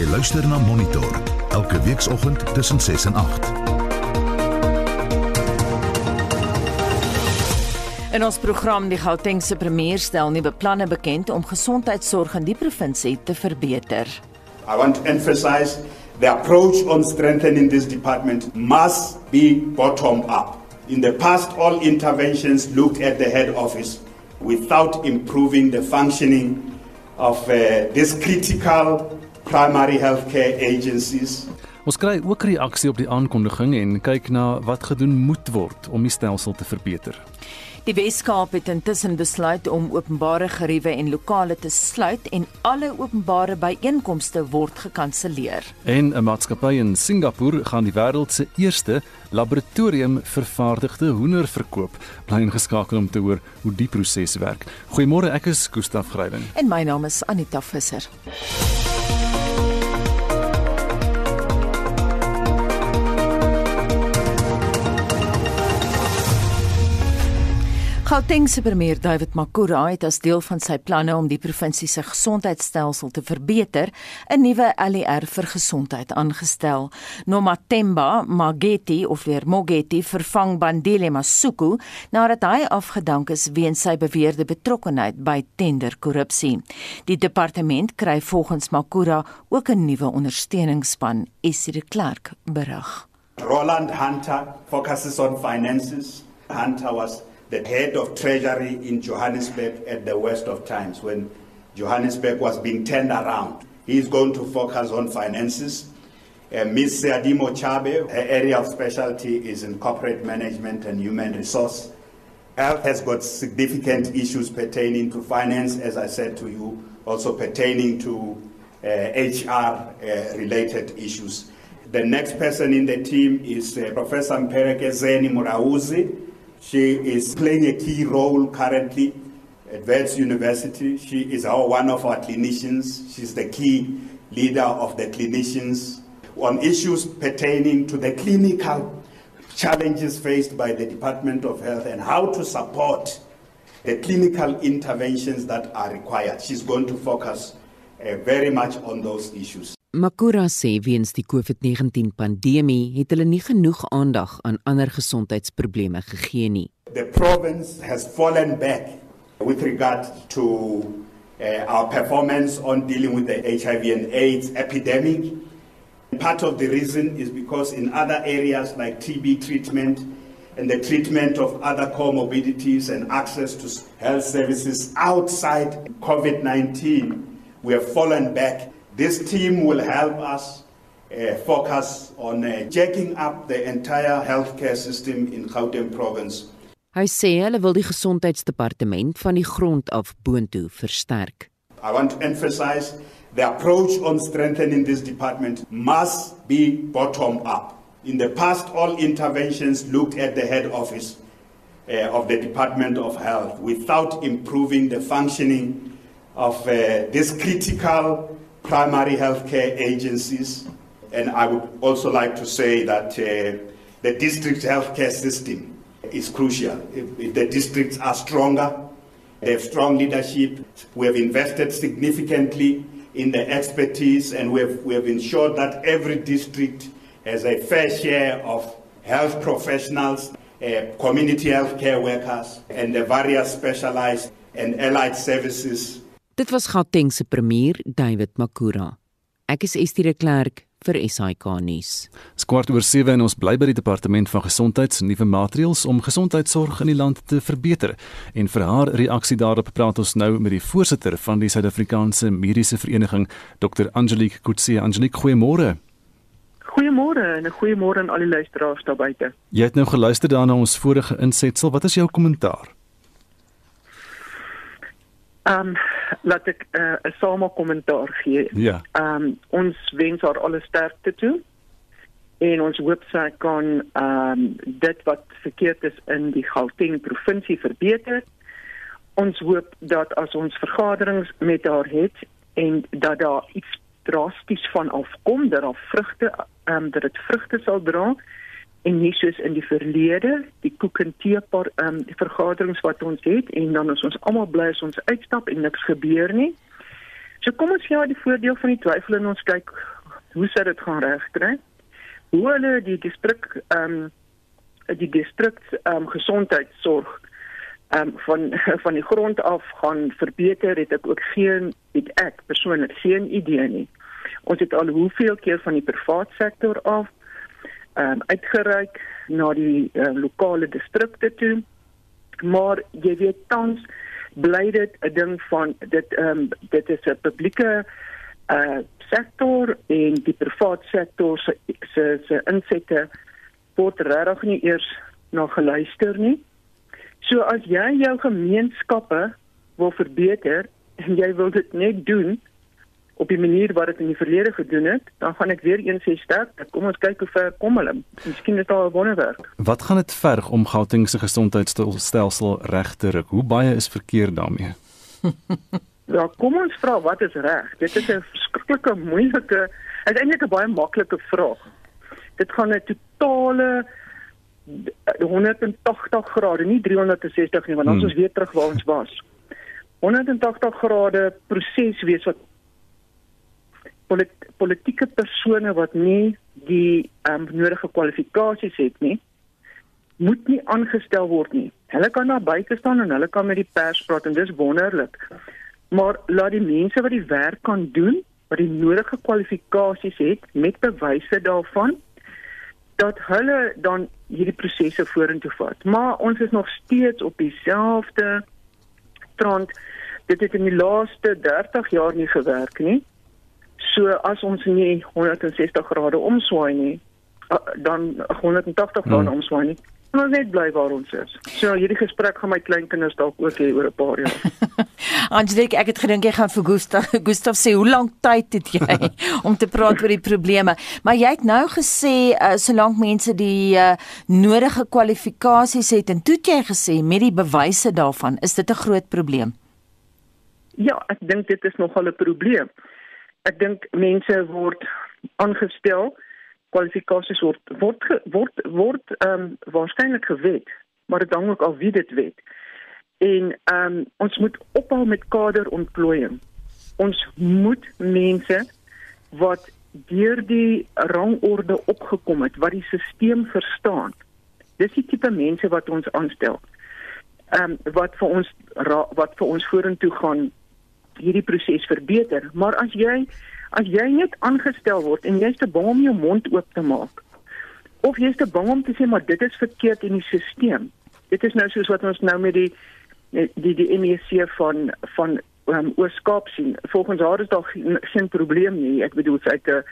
Jy luister na Monitor elke weekoggend tussen 6 en 8. In ons program die Gautengse premier stel nuwe planne bekend om gesondheidsorg in die provinsie te verbeter. I want to emphasize the approach on strengthening this department must be bottom up. In the past, all interventions looked at the head office without improving the functioning of uh, these critical primary healthcare agencies. Ons kry ook reaksie op die aankondiging en kyk na wat gedoen moet word om die stelsel te verbeter. Die Weskaap het intussen besluit om openbare geriewe en lokale te sluit en alle openbare byeenkomste word gekanselleer. En 'n maatskappy in Singapore gaan die wêreld se eerste laboratorium vervaardigde hoender verkoop. Bly ingeskakel om te hoor hoe die proses werk. Goeiemôre, ek is Gustaf Grywen. En my naam is Anita Visser. Gauteng se premier David Makura het as deel van sy planne om die provinsie se gesondheidstelsel te verbeter, 'n nuwe ALR vir gesondheid aangestel. Nomathemba Mageti of weer Mogeti vervang Bandile Masuku nadat hy afgedank is weens sy beweerde betrokkeheid by tenderkorrupsie. Die departement kry volgens Makura ook 'n nuwe ondersteuningsspan, Esri Clark berig. Roland Hunter focuses on finances. Hunter was the head of treasury in Johannesburg at the worst of times when Johannesburg was being turned around. He's going to focus on finances. Uh, Ms. Adimo Chabe, her area of specialty is in corporate management and human resource. Health has got significant issues pertaining to finance, as I said to you, also pertaining to uh, HR uh, related issues. The next person in the team is uh, Professor Mpereke Zeni Murauzi. She is playing a key role currently at Wits University. She is our, one of our clinicians. She's the key leader of the clinicians on issues pertaining to the clinical challenges faced by the Department of Health and how to support the clinical interventions that are required. She's going to focus uh, very much on those issues. Makura sê weens die COVID-19 pandemie het hulle nie genoeg aandag aan ander gesondheidsprobleme gegee nie. The province has fallen back with regard to uh, our performance on dealing with the HIV and AIDS epidemic. Part of the reason is because in other areas like TB treatment and the treatment of other comorbidities and access to health services outside COVID 19, we have fallen back This team will help us uh, focus on uh, jacking up the entire healthcare system in Gauteng province. Hy sê hulle wil die gesondheidsdepartement van die grond af boontoe versterk. I want to emphasize the approach on strengthening this department must be bottom up. In the past all interventions looked at the head office uh, of the Department of Health without improving the functioning of uh, this critical primary healthcare agencies. And I would also like to say that uh, the district healthcare system is crucial. If, if the districts are stronger, they have strong leadership, we have invested significantly in the expertise and we have, we have ensured that every district has a fair share of health professionals, uh, community healthcare workers, and the various specialized and allied services Dit was Gauteng se premier, David Makura. Ek is Estie de Klerk vir SAK nuus. Skwart oor 7 en ons bly by die departement van gesondheid se nuwe maatreëls om gesondheidsorg in die land te verbeter. En vir haar reaksie daarop praat ons nou met die voorsitter van die Suid-Afrikaanse Mediese Vereniging, Dr. Angelique Kutsie. Angelique, goeiemôre. Goeiemôre en 'n goeiemôre aan al die luisteraars daar buite. Jy het nou geluister daarna ons vorige insetsel. Wat is jou kommentaar? Ehm um, laat ek eh, 'n uh, same kommentaar gee. Ja. Ehm um, ons wens haar alle sterkte toe. En ons hoop sy kan ehm um, dit wat verkeerd is in die Gauteng provinsie verbeter. Ons hoop dat as ons vergaderings met haar het en dat daar iets drasties van afkom dat daar vrugte ehm um, dat dit vrugte sal dra en nie soos in die verlede die koek en tee ehm um, vergaderings wat ons het en dan is ons almal bly as ons uitstap en niks gebeur nie. So kom ons gee die voordeel van die twyfel en ons kyk hoe sou dit gaan regkry? Hoe hulle die distrik ehm um, die distrik ehm um, gesondheidsorg ehm um, van van die grond af gaan verbeter, het ek ook geen het ek persoonlik geen idee nie. Ons het al hoeveel keer van die privaat sektor af um, uitgereik na die uh, lokale distrikte toe. Maar jy weet tans bly dit 'n ding van dit ehm um, dit is 'n publieke uh sektor en die privaat sektor se se se insette word regtig nie eers na geluister nie. So as jy jou gemeenskappe wil verbeter en jy wil dit net doen op die manier wat dit in die verlede gedoen het, dan gaan ek weer eens sê sterk, kom ons kyk hoe ver kom hulle. Miskien is daar 'n wonderwerk. Wat gaan dit verg om Gauteng se gesondheidstelsel reg te ruk? Hoe baie is verkeer daarmee? ja, kom ons vra wat is reg? Dit is 'n verskriklike moeilike, eintlik 'n baie maklike vraag. Dit gaan 'n totale 180 grade, nie 360 nie, want ons hmm. is weer terug waar ons was. 180 grade proses wees wat polit, politieke persone wat nie die um, nodige kwalifikasies het nie, moet nie aangestel word nie. Hulle kan daar buite staan en hulle kan met die pers praat en dis wonderlik. Maar laat die mense wat die werk kan doen, wat die nodige kwalifikasies het met bewyse daarvan dat hulle dan hierdie prosesse vorentoe vat. Maar ons is nog steeds op dieselfde trant. Dit het in die laaste 30 jaar nie gewerk nie. So as ons nie 160 grade omswaai nie, dan 180 grade hmm. omswaai nie, ons net bly waar ons is. So hierdie gesprek gaan my kleinkinders dalk ook hê oor 'n paar jaar. Angelique, ek het gedink jy gaan vir Gustav Gustav sê hoe lank tyd het jy om te praat oor die probleme? Maar jy het nou gesê uh, solank mense die uh, nodige kwalifikasies het en toe het jy gesê met die bewyse daarvan, is dit 'n groot probleem. Ja, ek dink dit is nogal 'n probleem. Ek dink mense word aangestel kwalifikasies word word word word ehm um, waarskynlik gewet, maar dit hang ook af wie dit wet. En ehm um, ons moet ophou met kaderontplooiing. Ons moet mense wat deur die rangorde opgekom het, wat die stelsel verstaan. Dis die tipe mense wat ons aanstel. Ehm um, wat vir ons wat vir ons vorentoe gaan hierdie proses verbeter. Maar as jy As jy net aangestel word en jy's te bang om jou mond oop te maak of jy's te bang om te sê maar dit is verkeerd in die stelsel. Dit is nou soos wat ons nou met die die die MEC van van um, Ooskaap sien. Volgens haar is daar geen, geen probleem nie. Ek bedoel sy het 'n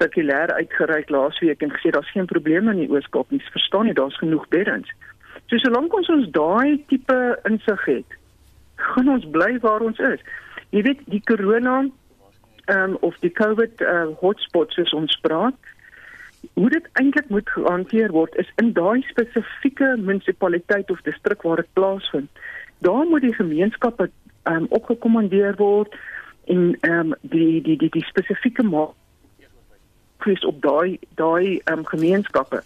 sirkulêr uitgereik laasweek en gesê daar's geen probleme in die Ooskaap nie. Verstaan jy, daar's genoeg beddens. So solank ons ons daai tipe insig het, gaan ons bly waar ons is. Jy weet, die corona um, of die COVID uh, hotspots soos ons praat. Hoe dit eintlik moet gehanteer word is in daai spesifieke munisipaliteit of distrik waar dit plaasvind. Daar moet die gemeenskappe um, opgekommandeer word en um, die die die die spesifieke maak kwes op daai daai um, gemeenskappe.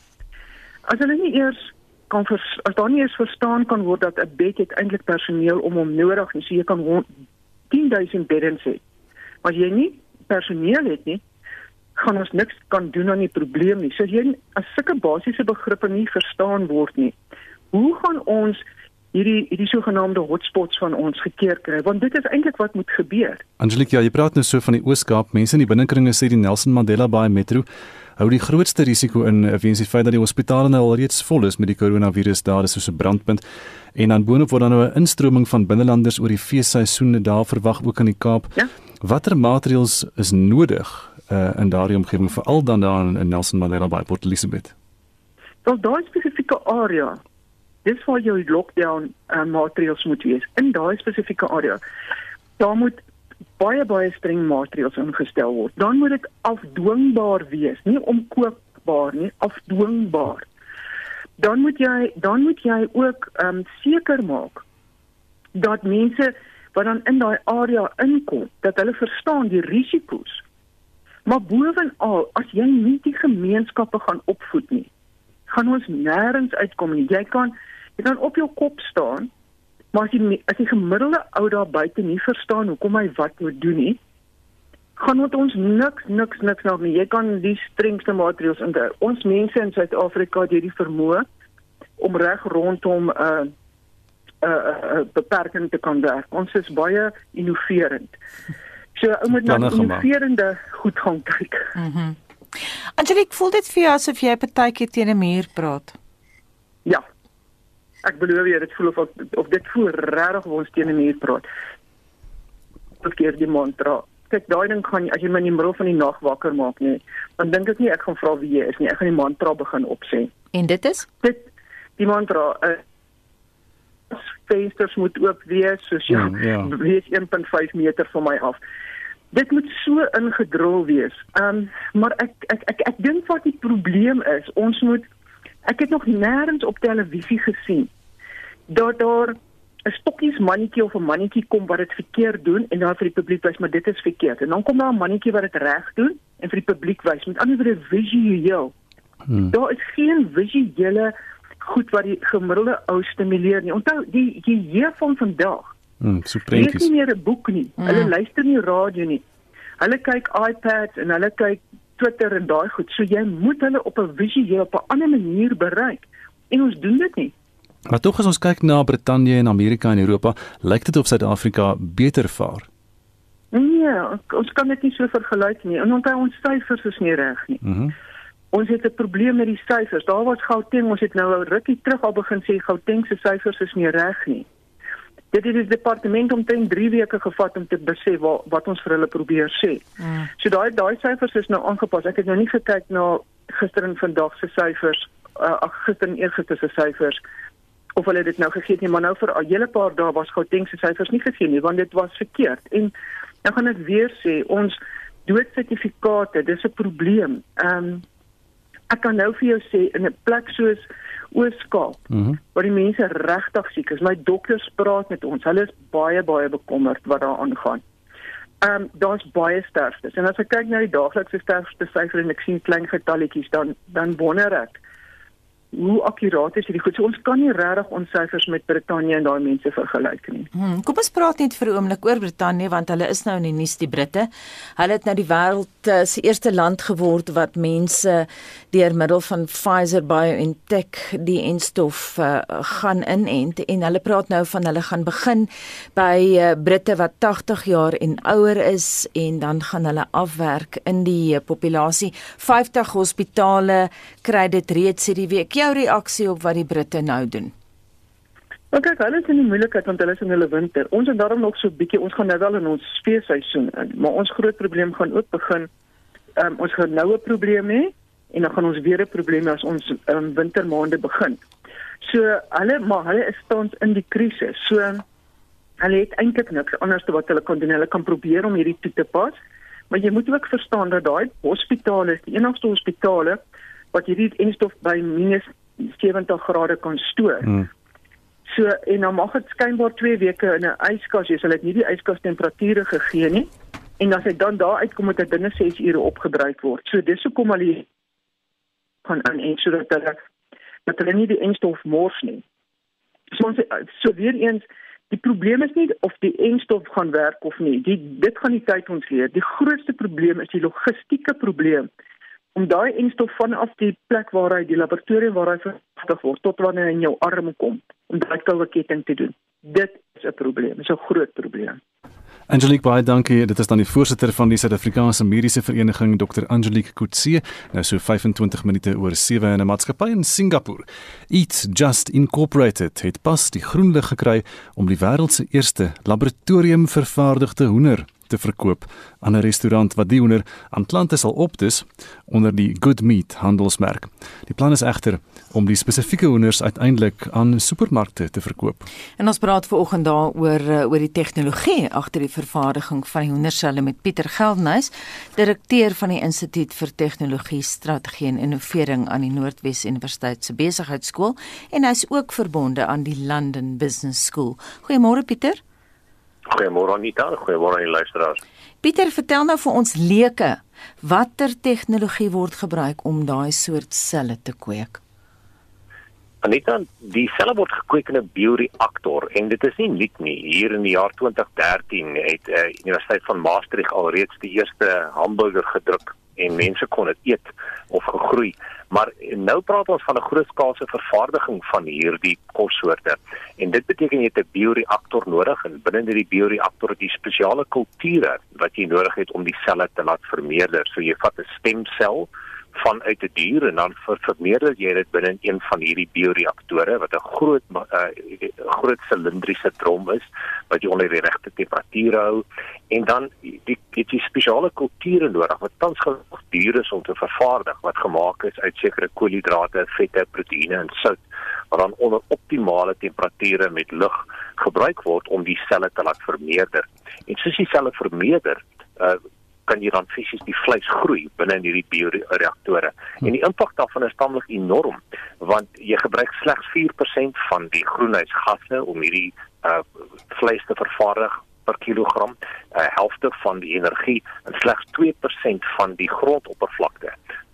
As hulle nie eers kan vers, as daar nie eens verstaan kan word dat 'n bed het eintlik personeel om hom nodig en so jy kan 10000 beddens hê Maar as jy nie personeel het nie, gaan ons niks kan doen aan die probleem nie. So as jy as sulke basiese begrippe nie verstaan word nie, hoe gaan ons hierdie hierdie sogenaamde hotspots van ons gekeer kry want dit is eintlik wat moet gebeur. Angelique, ja, jy praat nou so van die Oos-Kaap. Mense in die binnekringe sê die Nelson Mandela Bay Metro hou die grootste risiko in eh, weens die feit dat die hospitale nou alreeds vol is met die koronavirus daar is soos 'n brandpunt en dan boonop word dan nou 'n instroming van binnelanders oor die feesseisoen daar verwag ook in die Kaap. Ja? Watter maatreëls is nodig uh, in daardie omgewing veral dan daar in Nelson Mandela Bay Port Elizabeth? Wel daai spesifieke area. Dis waar jou lockdown uh, maatreëls moet wees in daai spesifieke area. Daar moet baie baie streng maatreëls ingestel word. Dan moet dit afdwingbaar wees, nie omkoopbaar nie, afdwingbaar. Dan moet jy dan moet jy ook ehm um, seker maak dat mense wat dan in daai area inkom dat hulle verstaan die risiko's. Maar bovenal, as jy nie die gemeenskappe gaan opvoed nie, gaan ons nêrens uitkom nie. Jy kan jy kan op jou kop staan, maar as jy as die gemiddelde ou daar buite nie verstaan hoekom hy wat moet doen nie, gaan met ons niks niks niks nou nie. Jy kan die strengste maatreëls in ons mense in Suid-Afrika het hierdie vermoë om reg rondom 'n uh, 'n uh, uh, uh, beperking te kan werk. Ons is baie innoverend. So ou moet nou innoverende goed gaan kyk. Mhm. Mm Angelique, voel dit vir jou asof jy partykeer teen 'n muur praat? Ja. Ek belowe jy dit voel of of dit voel regtig of ons teen 'n muur praat. Verkeer die mantra. Kyk, daai ding gaan as jy my in die middel van die nag wakker maak nie, dan dink ek nie ek gaan vra wie jy is nie. Ek gaan die mantra begin opsê. En dit is? Dit die mantra uh, vensters moet oop wees soos jy mm, ja. wees 1.5 meter van my af dit moet so ingedrul wees. Ehm um, maar ek ek ek ek dink wat die probleem is, ons moet ek het nog nêrens op televisie gesien dat daar 'n stokkies mannetjie of 'n mannetjie kom wat dit verkeerd doen en dan vir die publiek wys maar dit is verkeerd. En dan kom daar 'n mannetjie wat dit reg doen en vir die publiek wys. Met ander woorde visueel. Hmm. Daar is geen visuele goed wat die gemiddelde ou stimuleer nie. Onthou die die hier van vandag Mm, so prentjies. Hulle nie meer 'n boek nie. Mm. Hulle luister nie radio nie. Hulle kyk iPads en hulle kyk Twitter en daai goed. So jy moet hulle op 'n visuele op 'n ander manier bereik. En ons doen dit nie. Maar tog as ons kyk na Brittanje en Amerika en Europa, lyk dit of Suid-Afrika beter vaar. Nee, ons kan dit nie so vergelyk nie. En onthou ons syfers is nie reg nie. Mhm. Mm ons het 'n probleem met die syfers. Daar was Gauteng, ons het nou 'n rukkie terug al begin sê Gauteng se syfers is nie reg nie. Dit het die departement omtrent 3 weke gevat om te besef wat wat ons vir hulle probeer sê. Mm. So daai daai syfers is nou aangepas. Ek het nou nie gekyk na gister en vandag se syfers, uh, ag gister en eergister se syfers of hulle dit nou gegee het nie, maar nou vir 'n hele paar dae was Gauteng se syfers nie gegee nie want dit was verkeerd. En dan gaan ek weer sê ons doodsertifikate, dis 'n probleem. Ehm um, ek kan nou vir jou sê in 'n plek soos Ooskaap mm -hmm. waar die mense regtig siek is. My dokters praat met ons. Hulle is baie baie bekommerd wat daar aangaan. Ehm um, daar's baie sterftes. En as ek kyk na die daaglikse sterfte syfer en ek sien klein getalletjies dan dan wonder ek hoe akkuraat is hierdie goed? So ons kan nie regtig ons syfers met Brittanje en daai mense vergelyk nie. Hmm, kom ons praat net vir 'n oomblik oor Brittanje want hulle is nou in die nuus die Britte. Hulle het nou die wêreld uh, se eerste land geword wat mense deur middel van Pfizer BioNTech die enstof uh, gaan inent en hulle praat nou van hulle gaan begin by uh, Britte wat 80 jaar en ouer is en dan gaan hulle afwerk in die uh, populasie. 50 hospitale kry dit reeds hierdie week jou reaksie op wat die Britte nou doen? Maar kyk, hulle is in die moeilikheid want hulle is in hulle winter. Ons het daarom nog so 'n bietjie, ons gaan nou wel in ons feesseisoen in, maar ons groot probleem gaan ook begin. Um, ons gaan nou 'n probleem hê en dan gaan ons weer 'n probleem hê as ons um, wintermaande begin. So hulle maar hulle is tans in die krisis. So hulle het eintlik niks anders te wat hulle kan doen. Hulle kan probeer om hierdie toe te pas. Maar jy moet ook verstaan dat daai hospitale die enigste hospitale wat hierdie enstof by minus 70 grade kan stoor. Hmm. So en dan mag dit skynbaar 2 weke in 'n yskas wees. Hulle het nie die yskas temperature gegee nie. En as hy dan daar uitkom met 'n binne 6 ure opgebruik word. So dis hoekom hulle kan aan en sodat hulle dat hulle nie die enstof mors nie. So ons so weer eens die probleem is nie of die enstof gaan werk of nie. Die dit gaan die tyd ons leer. Die grootste probleem is die logistieke probleem om daai enstof vanaf die plek waar hy die laboratorium waar hy vervaardig word tot wanneer hy in jou arm kom om daai koue ketting te doen. Dit is 'n probleem, is 'n groot probleem. Angelique baie dankie. Dit is dan die voorsitter van die Suid-Afrikaanse Mediese Vereniging, Dr. Angelique Kutse. Nou so 25 minute oor 7 in 'n maatskappy in Singapore. Eat Just Incorporated het pas die groen lig gekry om die wêreld se eerste laboratoriumvervaardigde hoender te verkoop aan 'n restaurant wat die hoender aan klante sal opdis onder die Good Meat handelsmerk. Die plan is egter om die spesifieke hoenders uiteindelik aan supermarkte te verkoop. En ons praat veraloggend daaroor eh, oor die tegnologie agter die vervaardiging van die hoenderselle met Pieter Geldnys, direkteur van die Instituut vir Tegnologie, Strategie en Innovering aan die Noordwes Universiteit se Besigheidsskool en hy's ook verbonde aan die London Business School. Goeiemôre Pieter. Goeiemôre Anita, goeiemôre aan die luisteraars. Pieter, vertel nou vir ons leuke, watter tegnologie word gebruik om daai soort selle te kweek? Anita, die selle word gekweek in 'n bioreaktor en dit is nie nuut nie. Hier in die jaar 2013 het die uh, Universiteit van Maastricht alreeds die eerste hamburger gedruk en mense kon dit eet of gegroei. Maar nou praat ons van 'n grootskaalse vervaardiging van hierdie kossoorte. En dit beteken jy het 'n bioreaktor nodig en binne in die bioreaktor het jy spesiale kulture wat jy nodig het om die selle te laat vermeerder. So jy vat 'n stemsel vanuit 'n dier en dan ver vermeerder jy dit binne in een van hierdie bioreaktore wat 'n groot uh, groot silindriese trom is wat jy onder die regte temperatuur hou en dan die het jy spesiale kulture nodig wat tans genoeg duur is om te vervaardig wat gemaak is uit sekere koolhidrate, vette, proteïene en sout wat dan onder optimale temperature met lug gebruik word om die selle te laat vermeerder. En soos die selle vermeerder, uh, kan jy dan fisies die vleis groei binne in hierdie bioreaktore. En die impak daarvan is tamelik enorm want jy gebruik slegs 4% van die groenhuisgasse om hierdie uh vleis te vervaardig per kilogram, 'n uh, helfte van die energie en slegs 2% van die grondoppervlakte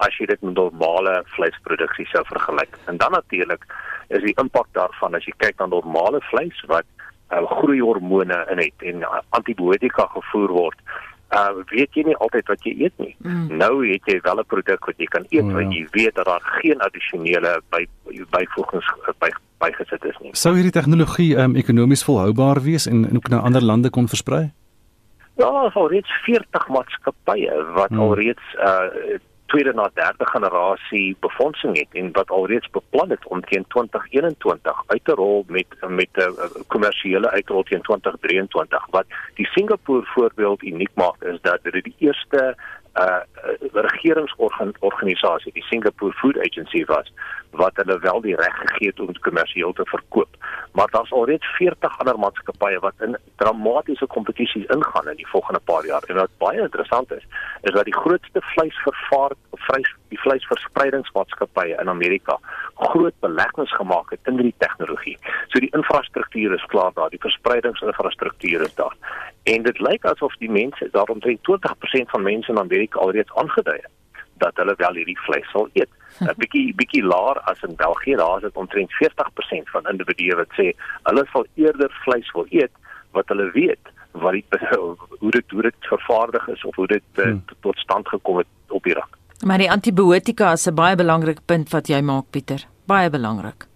as jy dit met normale vleisproduksie sou vergelyk. En dan natuurlik is die impak daarvan as jy kyk na normale vleis wat uh, groeihormone in het en uh, antibiotika gevoer word uh weet jy nie altyd wat jy eet nie. Mm. Nou het jy wel 'n produk wat jy kan eet oh, ja. want jy weet dat daar geen addisionele by byvoegings by bygesit is nie. Sou hierdie tegnologie um ekonomies volhoubaar wees en, en ook na ander lande kon versprei? Ja, al reeds 40 maatskappye wat mm. alreeds uh tweede na derde generasie befondsing het en wat alreeds beplan het om teen 2021 uit te rol met met 'n uh, kommersiële uitrol teen 2023 wat die Singapore voorbeeld uniek maak is dat dit die eerste uh regeringsorganisasie die Singapore Food Agency was wat hulle wel die reg gegee het om dit kommersieel te verkoop. Maar daar's alreeds 40 ander maatskappye wat in dramatiese kompetisies ingaan in die volgende paar jaar. En wat baie interessant is, is dat die grootste vleisvervaar vleis die vleisverspreidingsmaatskappye in Amerika groot beleggings gemaak het in hierdie tegnologie. So die infrastruktuur is klaar daar, die verspreidingsinfrastruktuur is daar. En dit lyk asof die mense daarom 20% van mense in Amerika alreeds aangedui het dat hulle wel hierdie vleis sal eet. 'n bietjie bietjie laer as in België, daar is dit omtrent 40% van individue wat sê hulle sal eerder vleis wil eet wat hulle weet wat die hoe dit hoe dit vervaardig is of hoe dit uh, hmm. tot stand gekom het op Irak. Maar die antibiotika is 'n baie belangrike punt wat jy maak Pieter. Baie belangrik.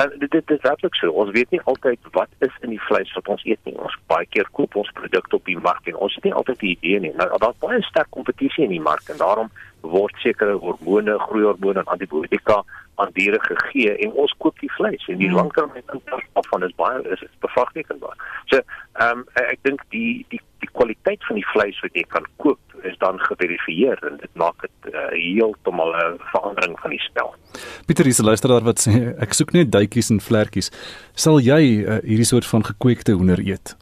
En dit dit is werklik so. Ons weet nie altyd wat is in die vleis wat ons eet nie. Ons baie keer koop ons produkte op die mark en ons het nie altyd die idee nie. Nou daar's baie sterk kompetisie in die mark en daarom word sekere hormone, groeihormone en antibiotika aan diere gegee en ons koop die vleis en die hmm. langtermyn impak daarvan is baie is bevraagtekenbaar. So, ehm um, ek dink die die die kwaliteit van die vleis wat jy kan koop is dan geverifieer en dit maak dit uh, heeltemal 'n verandering van die spel. Pieter, dis 'n luisteraar wat sê ek soek net duitjies en vlekkies. Sal jy uh, hierdie soort van gekweekte hoender eet?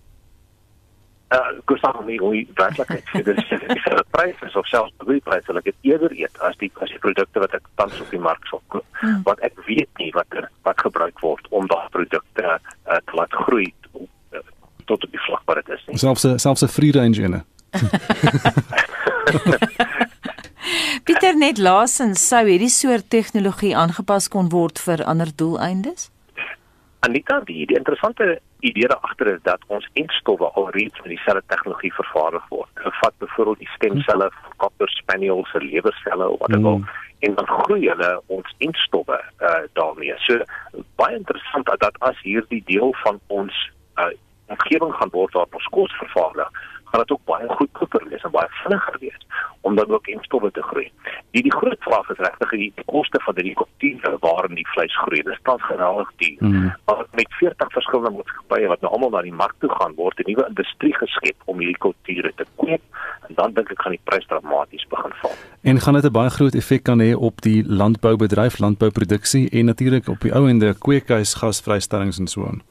Uh kosam nie hoe werklik dit is. Dis die prys is of selfs die prys sal ek dit eerder eet as die as die produkte wat ek tans op die mark sal koop. Hmm. wat ek weet nie wat er, wat gebruik word om daardie produkte uh, te laat groei uh, tot op die vlak waar dit is nie. Selfs selfs 'n free range ene. Pieter net laasens sou hierdie soort tegnologie aangepas kon word vir ander doeleindes Anita, die, die interessante idee daar agter is dat ons enstowwe alreeds met dieselfde tegnologie vervaardig word. Ek vat byvoorbeeld die stemselle van Copper Spaniel se lewerselle of wat ook al mm. en dan groei hulle ons enstowwe uh, daarmee. So baie interessant dat as hierdie deel van ons uh, omgewing gaan word waar ons kos vervaardig, gaan dit ook baie goedkoper wees en baie vinniger wees om dan ook instowwe te groei. Die die groot vraag is regtig die koste van die kulture waarin die vleis groei. Dit staan geweldig duur. Mm. Maar met 40 verskillende maatskappye wat nou almal na die mark toe gaan word 'n nuwe industrie geskep om hierdie kulture te koop en dan dink ek gaan die prys dramaties begin val. En gaan dit 'n baie groot effek kan hê op die landboubedryf, landbouproduksie en natuurlik op die ou en die kweekhuis gasvrystellings en so aan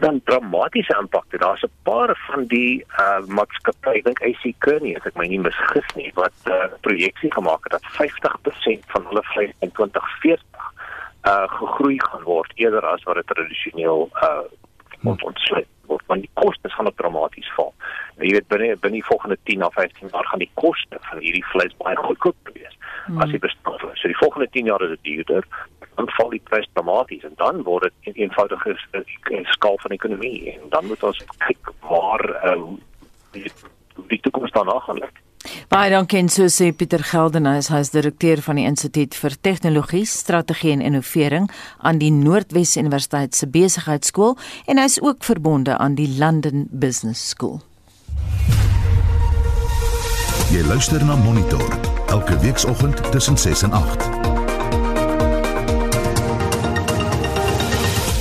dan dramatiese impakte. Daar's 'n paar van die uh maatskappye, ek dink AC Kearney, as ek my nie misgis nie, wat 'n uh, projeksie gemaak het dat 50% van hulle vleis in 2040 uh gegroei gaan word eerder as wat dit tradisioneel uh moet ontsluit word want die koste gaan op dramaties val. Nou, jy weet binne binne die volgende 10 of 15 jaar gaan die koste van hierdie vleis baie goedkoop wees hmm. as jy bestaan. So die volgende 10 jaar is dit duurder. dan val die prys dramaties en dan word dit 'n eenvoudige skaal van ekonomie en dan moet ons kyk waar ehm um, die, die toekoms daarna gaan lyk. Baie dankie en so sê Pieter Geldenhuys, hy is direkteur van die Instituut vir Tegnologie, Strategie en Innovering aan die Noordwes Universiteit se Besigheidsskool en hy is ook verbonde aan die London Business School. Jy luister na Monitor elke weekoggend tussen 6 en 8.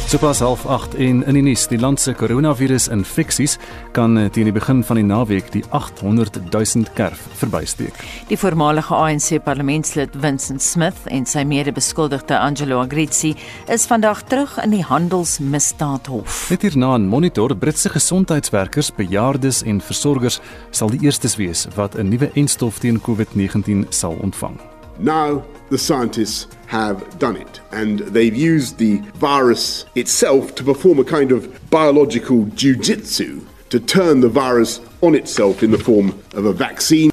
Sopas half 8 en in die nuus, die land se koronavirus-infeksies kan eh, teen die begin van die naweek die 800 000 kerf verbysteek. Die voormalige ANC parlementslid Vincent Smith en sy mede-beskuldigde Angelo Agrizzi is vandag terug in die handelsmisdaadhof. Net hierna in Monitor, Britse gesondheidswerkers, bejaardes en versorgers sal die eerstes wees wat 'n nuwe enstof teen COVID-19 sal ontvang. Now the scientists have done it. And they've used the virus itself to perform a kind of biological jujitsu to turn the virus on itself in the form of a vaccine.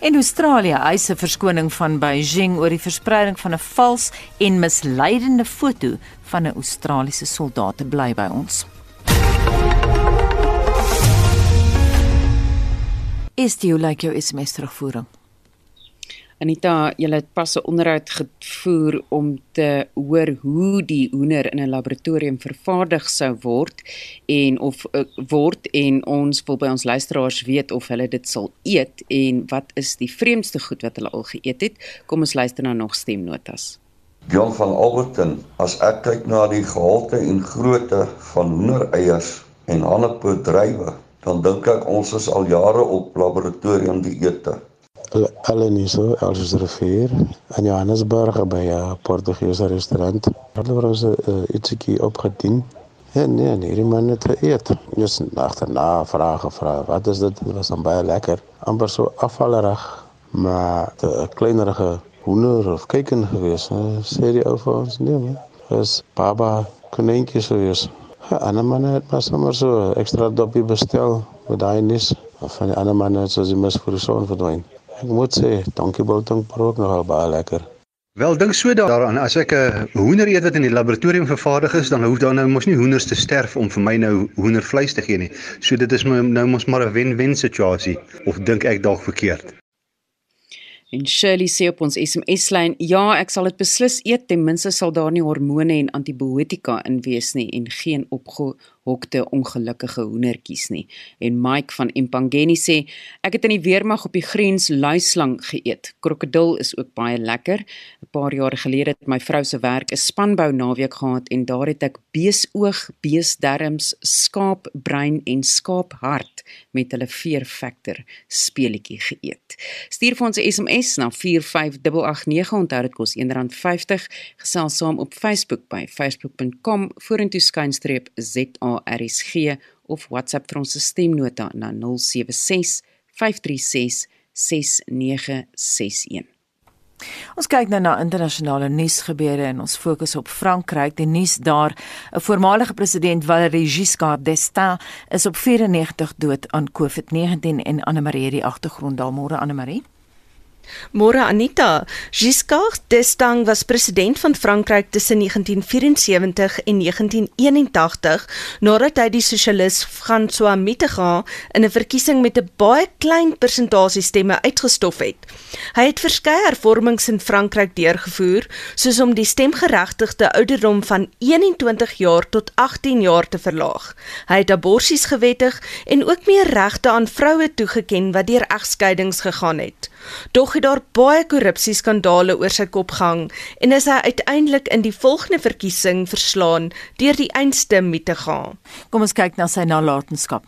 In Australië eis 'n verskoning van Beijing oor die verspreiding van 'n vals en misleidende foto van 'n Australiese soldaat bly by ons. Is dit jou like jou SMS terugvoering? Anita, jy het pas 'n onderhoud gevoer om te hoor hoe die hoender in 'n laboratorium vervaardig sou word en of uh, word en ons wil by ons luisteraars weet of hulle dit sal eet en wat is die vreemdste goed wat hulle al geëet het. Kom ons luister nou nog stemnotas. John van Alberton, as ek kyk na die gehalte en grootte van hoendereiers en ander bedrywe, dan dink ek ons is al jare op laboratorium dieete. Aleniso, Elsies Rivier in Johannesburg by 'n Portugese restaurant. Hulle het ons uh, ietsie opgedien. Ja, nee, nee, die man het geëet. Jy's agterna vrae gevra. Wat is dit? Dit was dan baie lekker. amper so afvallerig, maar 'n kleinerige hoender of kuiken gewees. Sê die ou vir ons, nee man. Dis baba konentjies gewees. Ja, ander manne het maar sommer so ekstra dopie bestel met daai nis. Van die ander manne het so die mis vir die son verdwyn. Ek moet sê, dankie Biltong Pro, nogal baie lekker. Wel dink so daaraan as ek 'n hoender eet wat in die laboratorium vervaardig is, dan hoef daar nou mos nie hoenders te sterf om vir my nou hoendervleis te gee nie. So dit is nou mos maar 'n wen-wen situasie of dink ek dalk verkeerd? En Shirley sê op ons SMS-lyn: "Ja, ek sal dit beslis eet, ten minste sal daar nie hormone en antibiotika in wees nie en geen opge hokte ongelukkige hoendertjies nie. En Mike van Impangeni sê ek het in die weermag op die grens luislang geëet. Krokodil is ook baie lekker. 'n Paar jaar gelede het my vrou se werk 'n spanbou naweek gehad en daar het ek beesoog, beesdarms, skaapbrein en skaaphart met hulle fear factor speletjie geëet. Stuur vir ons 'n SMS na 45889 onthou dit kos R1.50 gesels saam op Facebook by facebook.com vorentoe skynstreep ZA RSG of WhatsApp vir ons stemnota na 076 536 6961. Ons kyk nou na internasionale nuusgebeure en ons fokus op Frankryk. Die nuus daar, 'n voormalige president Valéry Giscard d'Estaing is op 94 dood aan COVID-19 en Anne Marie die agtergrond daar môre Anne Marie. Môre Anita, Giscard d'Estaing was president van Frankryk tussen 1974 en 1981 nadat hy die sosialis François Mitterrand in 'n verkiesing met 'n baie klein persentasie stemme uitgestof het. Hy het verskeie hervormings in Frankryk deurgevoer, soos om die stemgeregtigde ouderdom van 21 jaar tot 18 jaar te verlaag. Hy het aborsies gewettig en ook meer regte aan vroue toegeken wat deur egskeidings gegaan het. Tog het daar baie korrupsieskandale oor sy kop gehang en is hy uiteindelik in die volgende verkiesing verslaan deur die einste met te gaan. Kom ons kyk na sy nalatenskap.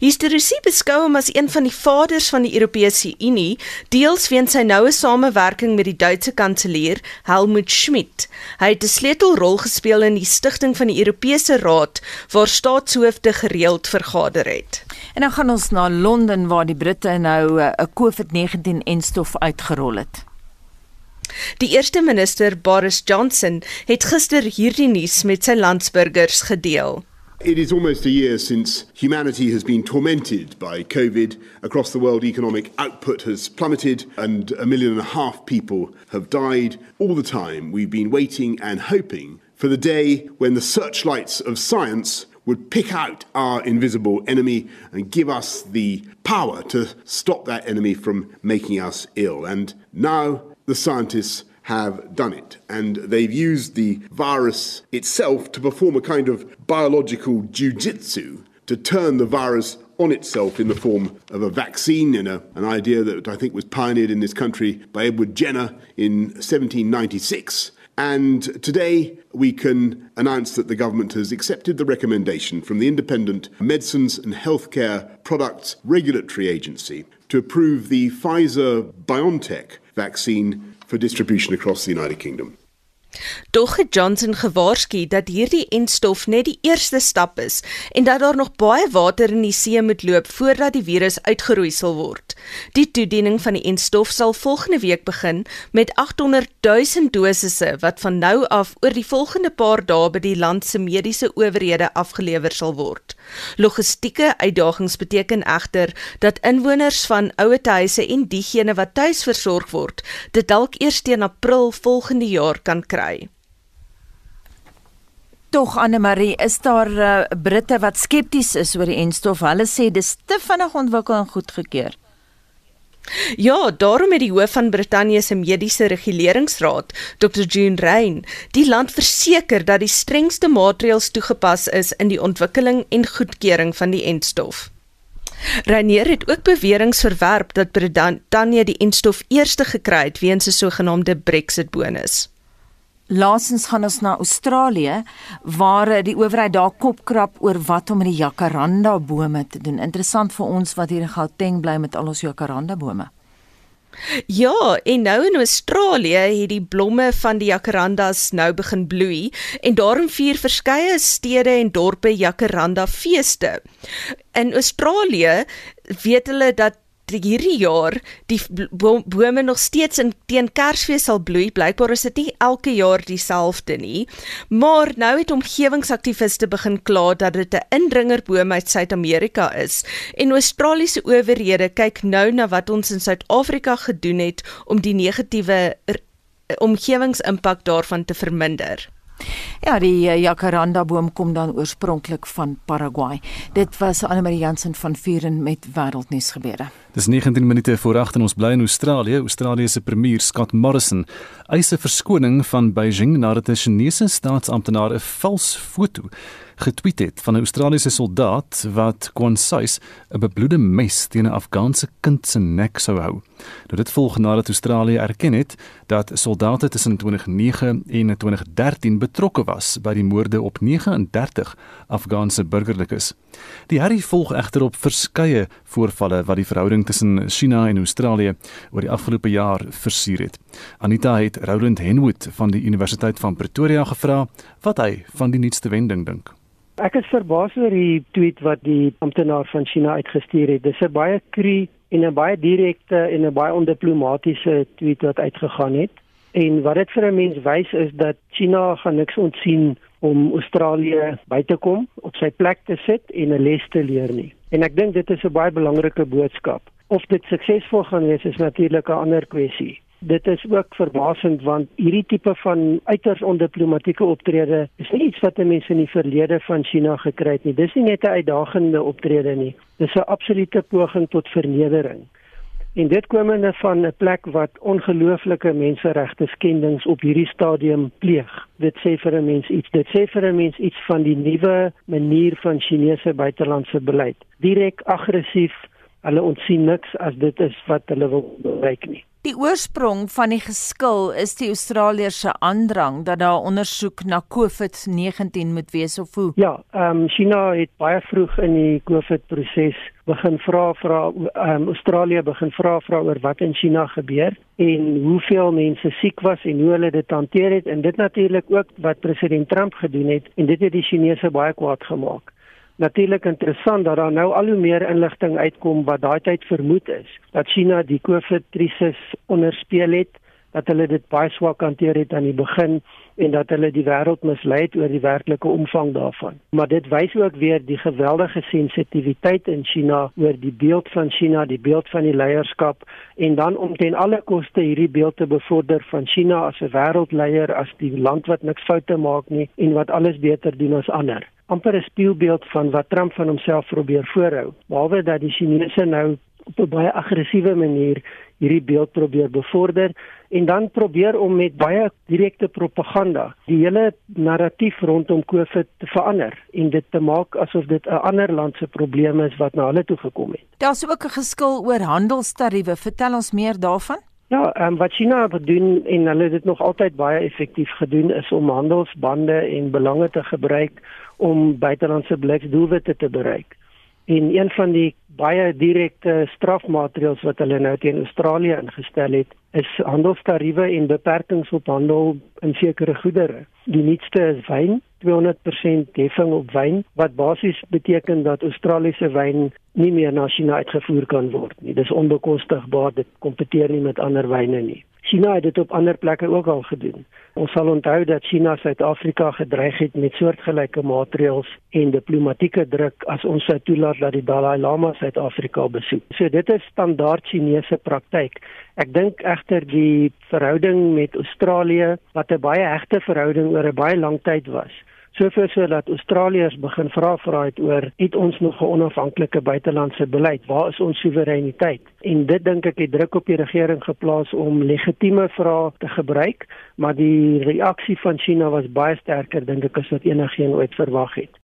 Historiese beskou hom as een van die vaders van die Europese Unie, deels weens sy noue samewerking met die Duitse kanselier Helmut Schmidt. Hy het 'n sleutelrol gespeel in die stigting van die Europese Raad waar staatshoofde gereeld vergader het. En dan gaan ons na Londen waar die Britte nou eh, 'n COVID-19-enstof uitgerol het. Die eerste minister Boris Johnson het gister hierdie nuus met sy landsburgers gedeel. It is almost a year since humanity has been tormented by COVID. Across the world, economic output has plummeted and a million and a half people have died. All the time, we've been waiting and hoping for the day when the searchlights of science would pick out our invisible enemy and give us the power to stop that enemy from making us ill. And now the scientists have done it. And they've used the virus itself to perform a kind of biological jujitsu to turn the virus on itself in the form of a vaccine in a, an idea that I think was pioneered in this country by Edward Jenner in 1796. And today we can announce that the government has accepted the recommendation from the Independent Medicines and Healthcare Products Regulatory Agency to approve the Pfizer BioNTech vaccine for distribution across the United Kingdom. Tog het Johnson gewaarsku dat hierdie enstof net die eerste stap is en dat daar nog baie water in die see moet loop voordat die virus uitgeroei sal word. Die toediening van die enstof sal volgende week begin met 800 000 dosisse wat van nou af oor die volgende paar dae by die land se mediese owerhede afgelewer sal word. Logistieke uitdagings beteken egter dat inwoners van ouetehuise en diegene wat tuis versorg word, dit dalk eers teen April volgende jaar kan kry kry. Tog Anne Marie, is daar uh, Britte wat skepties is oor die enstof? Hulle sê dis te vinnig ontwikkel en goedgekeur. Ja, daarom het die hoof van Brittanje se mediese reguleringsraad, Dr. June Rain, die land verseker dat die strengste maatreëls toegepas is in die ontwikkeling en goedkeuring van die enstof. Rainier het ook beweringe verwerp dat Brittanje die enstof eerste gekry het weens 'n sogenaamde Brexit bonus. Laasens gaan ons na Australië waar die owerheid daar kopkrap oor wat om met die jacaranda bome te doen. Interessant vir ons wat hier in Gauteng bly met al ons jacaranda bome. Ja, en nou in Australië het die blomme van die jacarandas nou begin bloei en daarom vier verskeie stede en dorpe jacaranda feeste. In Australië weet hulle dat hierdie jaar die bome nog steeds in teen Kersfees sal bloei. Blykbaar is dit nie elke jaar dieselfde nie. Maar nou het omgewingsaktiviste begin kla dat dit 'n indringerboom uit Suid-Amerika is. En Australiese owerhede kyk nou na wat ons in Suid-Afrika gedoen het om die negatiewe omgewingsimpak daarvan te verminder. Ja, die eh, jacaranda boom kom dan oorspronklik van Paraguay. Dit was Anne Marie Jansen van Vuren met wêreldnuus gebeure. Dis 19 minute voor 8 en ons bly in Australië. Australië se premier Scott Morrison eis 'n verskoning van Beijing nadat 'n Chinese staatsamptenaar 'n vals foto getweet het van 'n Australiese soldaat wat Kwansais 'n bebloede mes teen 'n Afghaanse kind se nek sou hou. Nou dit volg nadat Australië erken het dat soldate tussen 2009 en 2013 betrokke was by die moorde op 39 Afghaanse burgerlikes. Die herrie volg egter op verskeie voorvalle wat die verhouding tussen China en Australië oor die afgelope jaar versier het. Anita het Roland Henwood van die Universiteit van Pretoria gevra wat hy van die nuutste wending dink. Ek is verbaas oor die tweet wat die amptenaar van China uitgestuur het. Dis 'n baie kru en 'n baie direkte en 'n baie ondiplomatiese tweet wat uitgegaan het. En wat dit vir 'n mens wys is dat China gaan niks ontsien om Australië by te kom, op sy plek te sit en 'n les te leer nie. En ek dink dit is 'n baie belangrike boodskap. Of dit suksesvol gaan wees is natuurlik 'n ander kwessie dit is ook verbasend want hierdie tipe van uiters ondiplomatieke optrede is nie iets wat mense in die verlede van China gekry het nie. Dis nie net 'n uitdagende optrede nie. Dis 'n absolute poging tot vernedering. En dit komende van 'n plek wat ongelooflike menseregte skendings op hierdie stadium pleeg. Dit sê vir 'n mens iets. Dit sê vir 'n mens iets van die nuwe manier van Chinese buitelandse beleid. Direk aggressief. Hulle ontsien niks as dit is wat hulle wil bereik nie. Die oorsprong van die geskil is die Australiërs se aandrang dat daar ondersoek na COVID-19 moet wees of hoe. Ja, ehm um, China het baie vroeg in die COVID-proses begin vra vra ehm um, Australië begin vra vra oor wat in China gebeur en hoeveel mense siek was en hoe hulle dit hanteer het en dit natuurlik ook wat president Trump gedoen het en dit het die Chinese baie kwaad gemaak natuurlik interessant dat daar nou al hoe meer inligting uitkom wat daai tyd vermoed is dat China die COVID krisis onderspeel het dat hulle dit baie swak hanteer het aan die begin en dat hulle die wêreld mislei het oor die werklike omvang daarvan. Maar dit wys ook weer die geweldige sensitiwiteit in China oor die beeld van China, die beeld van die leierskap en dan om ten alle koste hierdie beeld te bevorder van China as 'n wêreldleier, as die land wat niks foute maak nie en wat alles beter doen as ander amper 'n spieelbeeld van wat Trump van homself probeer voorhou. Behalwe dat die Chinese nou op 'n baie aggressiewe manier hierdie beeld probeer bevorder en dan probeer om met baie direkte propaganda die hele narratief rondom COVID te verander en dit te maak asof dit 'n ander land se probleem is wat na hulle toe gekom het. Daar's ook 'n geskil oor handelstariewe. Vertel ons meer daarvan. Ja, um, wat China doen en hulle het dit nog altyd baie effektief gedoen is om handelsbande en belange te gebruik om buitelandse bliksdoelwitte te bereik. En een van die baie direkte strafmaatreëls wat hulle nou teen Australië ingestel het, is handelstariewe en beperkings op handel in sekere goedere. Die nuutste is wyn, 200% heffing op wyn wat basies beteken dat Australiese wyn nie meer na China uitgevoer kan word nie. Dis onbekostigbaar, dit kompeteer nie met ander wyne nie. China het dit op ander plekke ook al gedoen. Ons sal onthou dat China Suid-Afrika gedreig het met soortgelyke maatreëls en diplomatieke druk as ons sou toelaat dat die Dalai Lama Suid-Afrika besoek. So dit is standaard Chinese praktyk. Ek dink egter die verhouding met Australië wat 'n baie hegte verhouding oor 'n baie lang tyd was, soveel so dat Australiërs begin vra vra het oor het ons nog 'n onafhanklike buitelandse beleid? Waar is ons soewereiniteit? En dit dink ek het druk op die regering geplaas om legitieme vrae te gebruik maar die reaksie van China was baie sterker dink ek as wat enigiemand ooit verwag het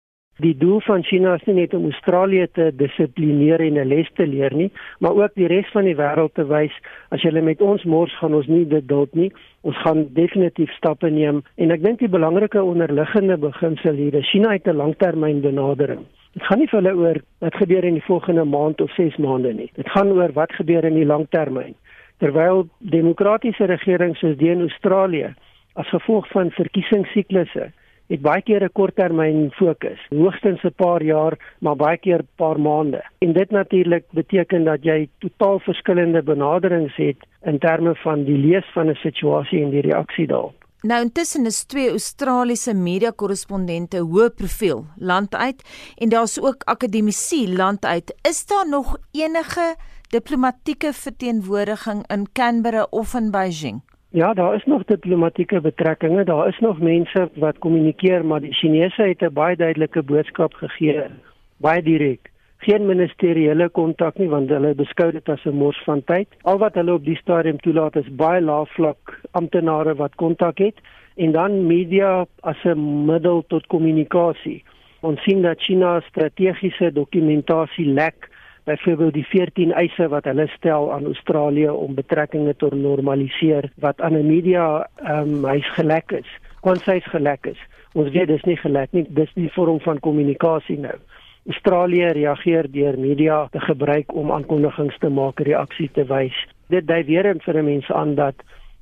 Die doel van China is nie net om Australië te dissiplineer en 'n les te leer nie, maar ook die res van die wêreld te wys as julle met ons mors gaan ons nie dit dalk nie. Ons gaan definitief stappe neem en ek dink die belangrike onderliggende beginsel hier is China het 'n langtermynbenadering. Dit gaan nie vir hulle oor wat gebeur in die volgende maand of 6 maande nie. Dit gaan oor wat gebeur in die langtermyn. Terwyl demokratiese regerings soos die in Australië as gevolg van verkiesingsiklusse het baie keer 'n korttermyn fokus, hoogstens 'n paar jaar, maar baie keer 'n paar maande. En dit natuurlik beteken dat jy totaal verskillende benaderings het in terme van die lees van 'n situasie en die reaksie daarop. Nou intussen is twee Australiese media-korrespondente hoë profiel land uit en daar's ook akademici land uit. Is daar nog enige diplomatieke verteenwoordiging in Canberra of in Beijing? Ja, daar is nog diplomatieke betrekkinge. Daar is nog mense wat kommunikeer, maar die Chinese het 'n baie duidelike boodskap gegee, baie direk. Geen ministeriële kontak nie want hulle beskou dit as 'n mors van tyd. Al wat hulle op die stadium toelaat is baie lae vlak amptenare wat kontak het en dan media as 'n middel tot kommunikasie. Ons sien dat China strategiese dokumentasie lek byvoorbeeld die 14 eise wat hulle stel aan Australië om betrekkinge te normaliseer wat aan 'n media ehm um, hy's gelek is. Kwansy's gelek is. Ons weet dis nie gelek nie, dis die vorm van kommunikasie nou. Australië reageer deur media te gebruik om aankondigings te maak, reaksie te wys. Dit dui weer en vir mense aan dat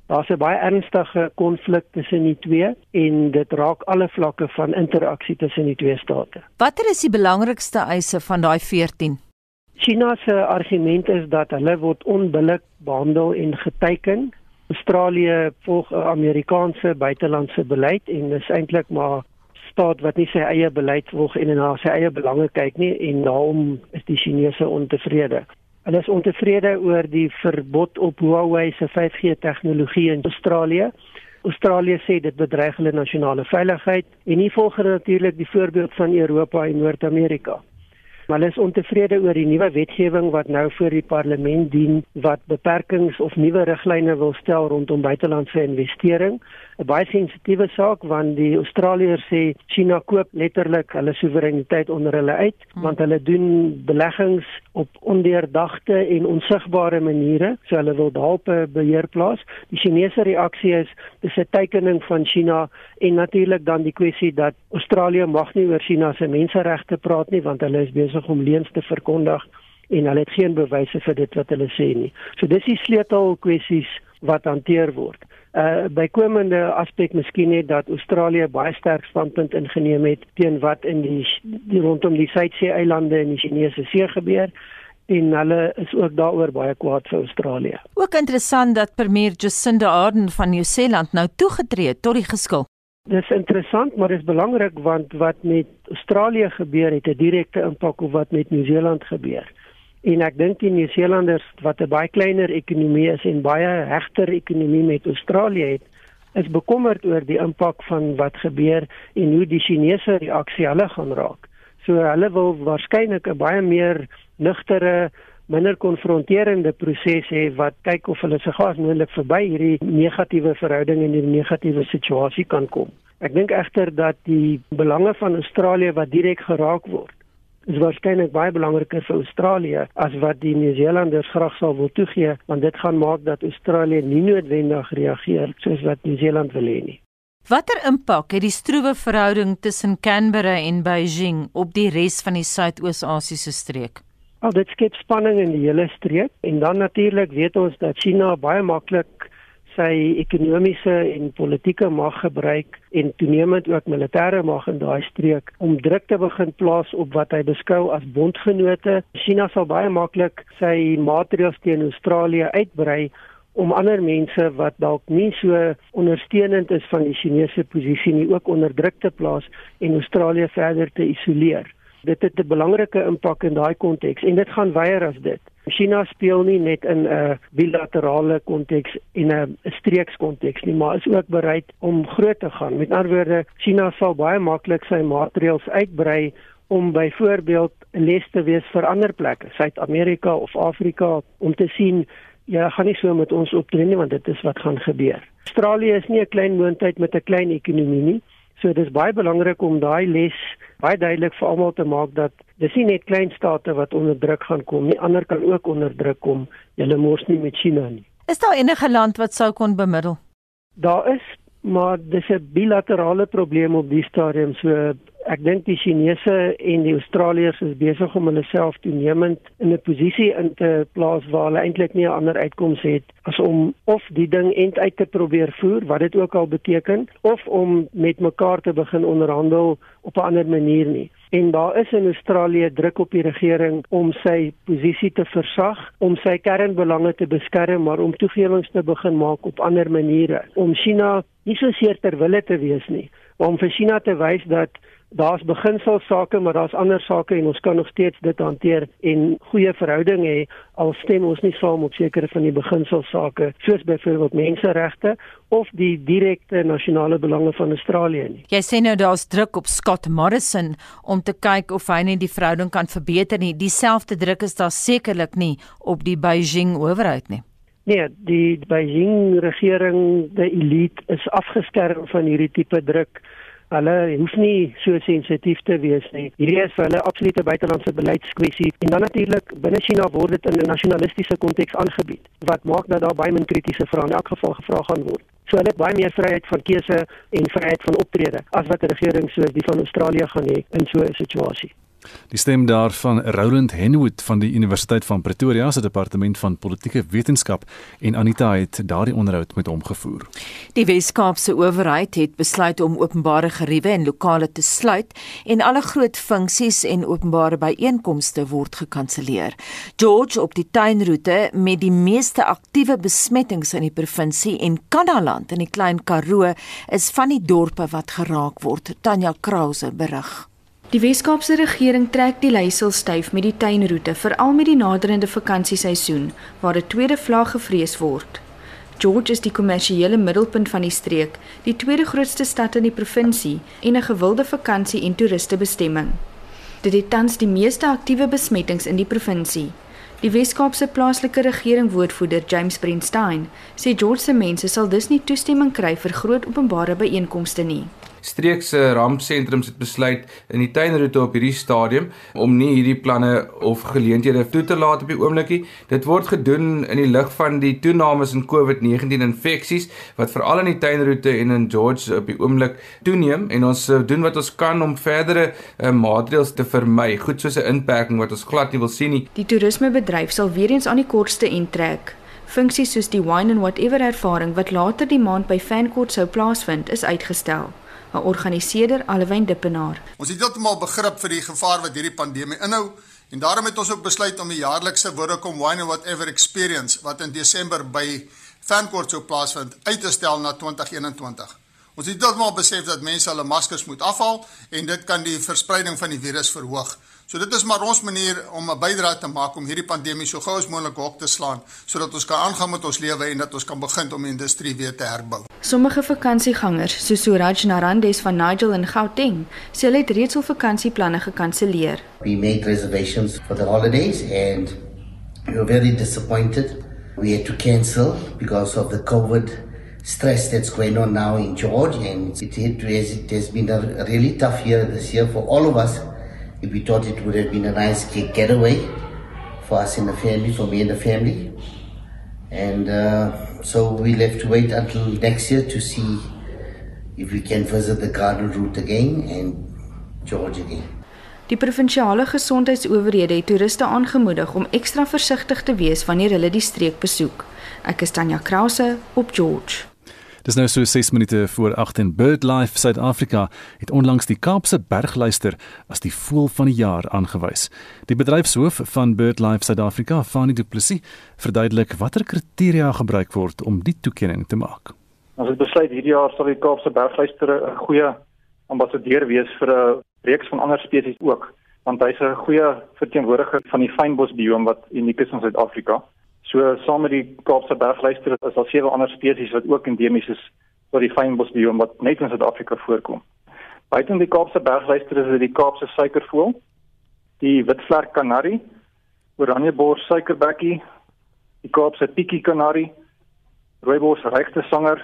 daar's 'n baie ernstige konflik tussen die twee en dit raak alle vlakke van interaksie tussen die twee state. Watter is die belangrikste eise van daai 14? China se argument is dat hulle word onbillik behandel en geteken. Australië volg 'n Amerikaanse buitelandse beleid en dis eintlik maar staat wat nie sy eie beleid volg en na sy eie belange kyk nie en daarom is die Chinese ontevrede. Hulle is ontevrede oor die verbod op Huawei se 5G tegnologie in Australië. Australië sê dit bedreig hulle nasionale veiligheid en nie volg natuurlik die voorbeeld van Europa en Noord-Amerika maar hulle is ontevrede oor die nuwe wetgewing wat nou voor die parlement dien wat beperkings of nuwe riglyne wil stel rondom buitelandse investering 'n baie sensitiewe saak want die Australiërs sê China koop letterlik hulle soewereiniteit onder hulle uit hmm. want hulle doen beleggings op ondeurdagte en onsigbare maniere so hulle wil daarop 'n beheer plaas die Chinese reaksie is dis 'n teikening van China en natuurlik dan die kwessie dat Australië mag nie oor China se menseregte praat nie want hulle is besig om leuns te verkondig en hulle het geen bewyse vir dit wat hulle sê nie so dis die sleutel kwessies wat hanteer word. uh, Bykomende aspek miskien net dat Australië baie sterk standpunt ingeneem het teen wat in die, die rondom die Suidsee eilande in die Chinese See gebeur en hulle is ook daaroor baie kwaad vir Australië. Ook interessant dat premier Jacinda Ardern van Nieu-Seeland nou toegetree het tot die geskil. Dis interessant, maar dis belangrik want wat met Australië gebeur het 'n direkte impak op wat met Nieu-Seeland gebeur. En ek dink die Nieu-Seelanders wat 'n baie kleiner ekonomie is en baie hegter ekonomie met Australië het, is bekommerd oor die impak van wat gebeur en hoe die Chinese reaksie hulle gaan raak. So hulle wil waarskynlik 'n baie meer nugtere minder konfronterende proses hê wat kyk of hulle se gas moontlik verby hierdie negatiewe verhouding en hierdie negatiewe situasie kan kom. Ek dink egter dat die belange van Australië wat direk geraak word is waarskynlik baie belangriker vir Australië as wat die Nieu-Seelanders graag sou wil toegee want dit gaan maak dat Australië nie noodwendig reageer soos wat Nieu-Seeland wil hê nie. Watter impak het die stroewe verhouding tussen Canberra en Beijing op die res van die Suidoos-Asiëse streek? Al dit skep spanning in die hele streek en dan natuurlik weet ons dat China baie maklik sy ekonomiese en politieke mag gebruik en toenemend ook militêre mag in daai streek om druk te begin plaas op wat hy beskou as bondgenote. China sal baie maklik sy maatreëls teen Australië uitbrei om ander mense wat dalk nie so ondersteunend is van die Chinese posisie nie ook onder druk te plaas en Australië verder te isoleer. Dit het 'n belangrike impak in daai konteks en dit gaan weier as dit. China speel nie net in 'n bilaterale konteks en 'n streekskonteks nie, maar is ook bereid om groot te gaan. Met ander woorde, China sal baie maklik sy maatreëls uitbrei om byvoorbeeld 'n les te wees vir ander plekke, Suid-Amerika of Afrika, om te sien ja, gaan nie so met ons optree nie want dit is wat gaan gebeur. Australië is nie 'n klein moondheid met 'n klein ekonomie nie. So dis baie belangrik om daai les baie duidelik vir almal te maak dat dis nie net klein state wat onder druk gaan kom nie, ander kan ook onder druk kom. Julle mors nie met China nie. Is daar enige land wat sou kon bemiddel? Daar is, maar dis 'n bilaterale probleem op die stadium. So ek dink die Chinese en die Australiërs is besig om hulle self toenemend in 'n posisie in te plaas waar hulle eintlik nie 'n ander uitkoms het as om of die ding end uit te probeer voer wat dit ook al beteken of om met mekaar te begin onderhandel op 'n ander manier nie. En daar is in Australië druk op die regering om sy posisie te versag, om sy kernbelange te beskerm, maar om toegewings te begin maak op ander maniere om China nie so seer ter wille te wees nie, maar om vir China te wys dat daar's beginsel sake maar daar's ander sake en ons kan nog steeds dit hanteer en goeie verhoudinge hê al stem ons nie saam op sekere van die beginsel sake soos byvoorbeeld menseregte of die direkte nasionale belange van Australië nie. Jy sê nou daar's druk op Scott Morrison om te kyk of hy net die verhouding kan verbeter nie. Dieselfde druk is daar sekerlik nie op die Beijing owerheid nie. Nee, die Beijing regering, die elite is afgeskerm van hierdie tipe druk Hulle hoef nie so sensitief te wees nie. Hierdie is vir hulle absolute buitelandse beleidskwessie en dan natuurlik binne China word dit in 'n nasionalistiese konteks aangebied wat maak dat daar baie min kritiese vrae in elk geval gevra gaan word. So hulle het baie meer vryheid van keuse en vryheid van optrede as wat 'n regering soos die van Australië gaan hê in so 'n situasie. Die stem daarvan Roland Henwood van die Universiteit van Pretoria se departement van politieke wetenskap en Anita het daardie onderhoud met hom gevoer. Die Wes-Kaapse owerheid het besluit om openbare geriewe en lokale te sluit en alle groot funksies en openbare byeenkomste word gekanselleer. George op die tuinroete met die meeste aktiewe besmettings in die provinsie en Kanaland in die Klein Karoo is van die dorpe wat geraak word. Tanya Krause berig. Die Weskaapse regering trek die leiersel styf met die tuinroete veral met die naderende vakansieseisoen waar 'n tweede vlaag gevrees word. George is die kommersiële middelpunt van die streek, die tweede grootste stad in die provinsie en 'n gewilde vakansie- en toeristebestemming. Dit het tans die meeste aktiewe besmettings in die provinsie. Die Weskaapse plaaslike regering woordvoerder James Brentstein sê George se mense sal dus nie toestemming kry vir groot openbare byeenkomste nie streekse rampsentrums het besluit in die tuinroete op hierdie stadium om nie hierdie planne of geleenthede toe te laat op die oomblikie. Dit word gedoen in die lig van die toenames in COVID-19 infeksies wat veral in die tuinroete en in George op die oomblik toeneem en ons eh, doen wat ons kan om verdere uh, maatreëls te vermy, goed soos 'n inperking wat ons glad nie wil sien nie. Die toerismebedryf sal weer eens aan die kortste end trek. Funksies soos die wine and whatever ervaring wat later die maand by Fancourt sou plaasvind, is uitgestel. 'n organiseerder Alwyn Dippenaar. Ons het heeltemal begrip vir die gevaar wat hierdie pandemie inhou En daarom het ons ook besluit om die jaarlikse Vodacom Wine and Whatever Experience wat in Desember by Fancourt sou plaasvind uit te stel na 2021. Ons het heeltemal besef dat mense hulle maskers moet afhaal en dit kan die verspreiding van die virus verhoog. So dit is maar ons manier om 'n bydrae te maak om hierdie pandemie so gou as moontlik hok te slaan sodat ons kan aangaan met ons lewe en dat ons kan begin om die industrie weer te herbou. Sommige vakansiegangers, soos Suraj Narandes van Nigel in Gauteng, sê hulle het reeds al vakansieplanne gekanselleer. We made reservations for the holidays and we were very disappointed. We had to cancel because of the COVID stress that's going on now in George and it, it, it has been a really tough year this year for all of us we thought it would have been a nice getaway for us in the family, for me and the family. And uh, so we'll have to wait until next year to see if we can visit the garden route again and George again. Die provinsiale gesondheidsowerhede het toeriste aangemoedig om ekstra versigtig te wees wanneer hulle die streek besoek. Ek is Tanya Krause op George. Dis nou so 6 minute voor 8 en BirdLife Suid-Afrika het onlangs die Kaapse bergluister as die voël van die jaar aangewys. Die bedryfshoof van BirdLife Suid-Afrika, Fanie Du Plessis, verduidelik watter kriteria gebruik word om die toekenning te maak. Ons het besluit hierdie jaar sal die Kaapse bergluister 'n goeie ambassadeur wees vir 'n reeks van ander spesies ook, want hy's 'n goeie verteenwoordiger van die fynbosbioom wat uniek is in Suid-Afrika. So saam met die Kaapse bergluister is daar sewe ander spesies wat ook endemies is vir die fynbosbioom wat net in Suid-Afrika voorkom. Buiten die Kaapse bergluister is dit die Kaapse suikervoël, die witvlerk kanarie, oranjebors suikerbekkie, die Kaapse pikkie kanarie, rooibos regte sanger,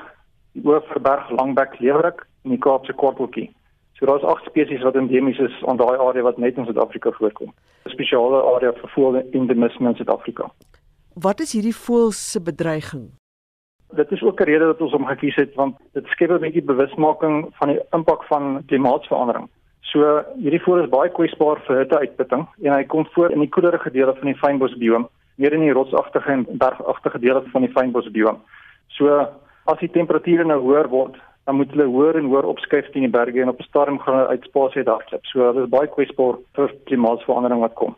die oorverberg langbek leeuwerik en die Kaapse kwarteltjie. So daar's agt spesies wat endemies is aan daai area wat net in Suid-Afrika voorkom. 'n Spesiale area vir voël endemisme in Suid-Afrika wat is hierdie voël se bedreiging? Dit is ook 'n rede dat ons hom gekies het want dit skep 'n bietjie bewusmaking van die impak van klimaatsverandering. So hierdie voël is baie kwesbaar vir hitteuitputting en hy kom voor in die koelerige dele van die fynbosbioom, meer in die rotsagtige en bergagtige dele van die fynbosbioom. So as die temperature nou hoër word, dan moet hulle hoër en hoër opskuif teen die berge en op 'n stadium gaan hulle uit spasie hardloop. So hulle is baie kwesbaar vir klimaatsverandering wat kom.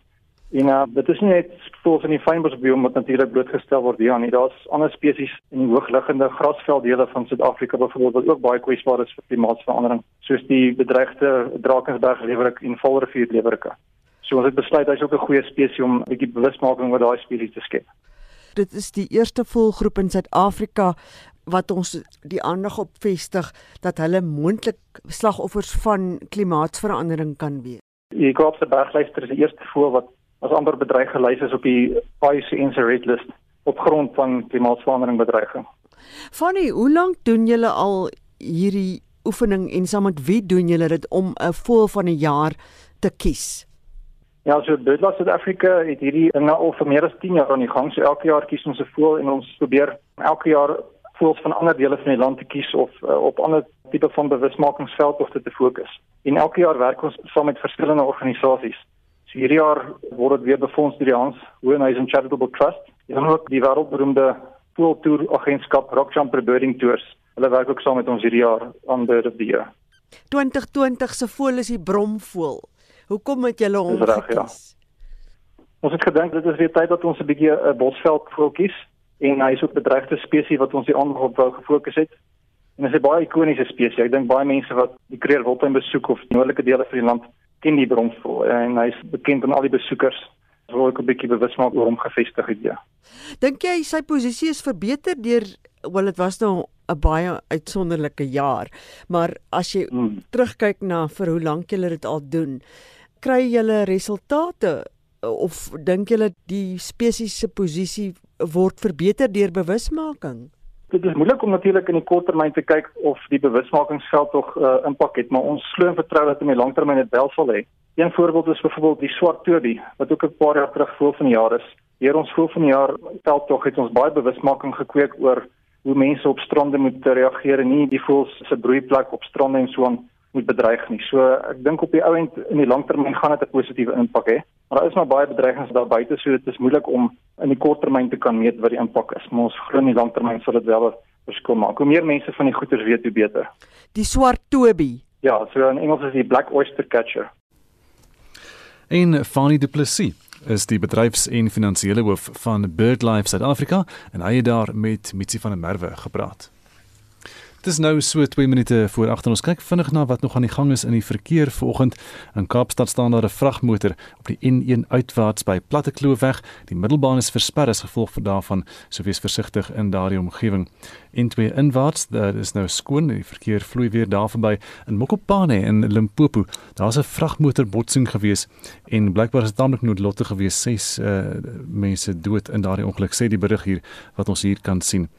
En uh, dit is nie net voels in die fynbosbioom wat natuurlik blootgestel word hier aan nie. Daar's ander spesies in die hoogliggende grasvelddele van Suid-Afrika byvoorbeeld wat ook baie kwesbaar is vir klimaatsverandering, soos die bedreigde Drakensberg leeuwerik en Valrivier leeuwerike. So ons het besluit hy's ook 'n goeie spesies om 'n bietjie bewusmaking oor daai spesies te skep. Dit is die eerste voelgroep in Suid-Afrika wat ons die aandag op vestig dat hulle moontlik slagoffers van klimaatsverandering kan wees. Die Kaapse bergluister is die eerste voël wat as amper bedreig gelys is op die IUCN se red list op grond van klimaatsverandering bedreiging. Fanny, hoe lank doen julle al hierdie oefening en saam met wie doen julle dit om 'n voël van 'n jaar te kies? Ja, so BirdLife South Africa het hierdie ding nou al vir meer as 10 jaar aan die gang. So elke jaar kies ons 'n voël en ons probeer elke jaar voëls van ander dele van die land te kies of uh, op ander tipe van bewusmakingsveldtogte te fokus. En elke jaar werk ons saam met verskillende organisasies. So hierdie jaar word dit weer befonds deur die Hans Hohenhuizen Charitable Trust. En ook die wêreldberoemde pool tour agentskap Rock Jumper Birding Tours. Hulle werk ook saam met ons hierdie jaar aan Bird of the Year. 2020 se voël is die bromvoël. Hoekom het julle hom ja. gekies? Ja. Ons het gedink dit is weer tyd dat ons 'n bietjie 'n bosveld voël kies en hy is ook 'n bedreigde spesies wat ons die aandag op wou gefokus het. En dit is 'n baie ikoniese spesies. Ek dink baie mense wat die Kruger Wildtuin besoek of noordelike dele van die land ken die bromvoël en hy's bekend aan al die besoekers. So wil ek 'n bietjie bewus maak oor hom gevestig het ja. Dink jy sy posisie is verbeter deur wel dit was nou 'n baie uitsonderlike jaar, maar as jy hmm. terugkyk na vir hoe lank julle dit al doen, kry julle resultate of dink julle die spesies se posisie word verbeter deur bewusmaking? Dit is moeilik om natuurlik in die korttermyn te kyk of die bewusmakingsveld tog 'n uh, impak het, maar ons glo en vertrou dat in die langtermyn dit wel sal hê. Een voorbeeld is byvoorbeeld die swart tobie wat ook 'n paar jaar terug voor van die jaar is. Hier ons voor van die jaar veld tog het ons baie bewusmaking gekweek oor hoe mense op strande moet reageer en nie die voels se broeiplek op strande en so aan moet bedreig nie. So ek dink op die ou end in die langtermyn gaan dit 'n positiewe impak hê. Maar daar is maar baie bedreigings daar buite, so dit is moeilik om in die korttermyn te kan meet wat die impak is. Maar ons glo in die langtermyn sal dit wel 'n verskil maak. Hoe meer mense van die goeters weet, hoe beter. Die swart tobie. Ja, so in Engels is die black oyster catcher. En Fanny Du Plessis is die bedryfs- en finansiële hoof van BirdLife Suid-Afrika en hy het daar met Mitsi van der Merwe gepraat. Dit is nou so 2 minute voor agter ons kyk vinnig na wat nog aan die gang is in die verkeer vanoggend. In Kaapstad staan daar 'n vragmotor op die N1 uitwaarts by Platte Kloofweg. Die middelbaan is versper as gevolg daarvan, so wees versigtig in daardie omgewing. N2 inwaarts, daar is nou skoon, die verkeer vloei weer daar verby in Mokopane in Limpopo. Daar's 'n vragmotor botsing gewees en blykbaar is dit tamelik noodlottig gewees. 6 uh, mense dood in daardie ongeluk, sê die berig hier wat ons hier kan sien.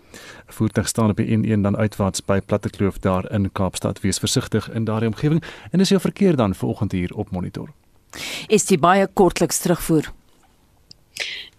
Voertuig staan op die N1 dan uitwaarts by Plattekloof daar in Kaapstad. Wees versigtig in daardie omgewing en dis jou verkeer dan vanoggend hier op monitor. Is dit baie kortliks terugvoer?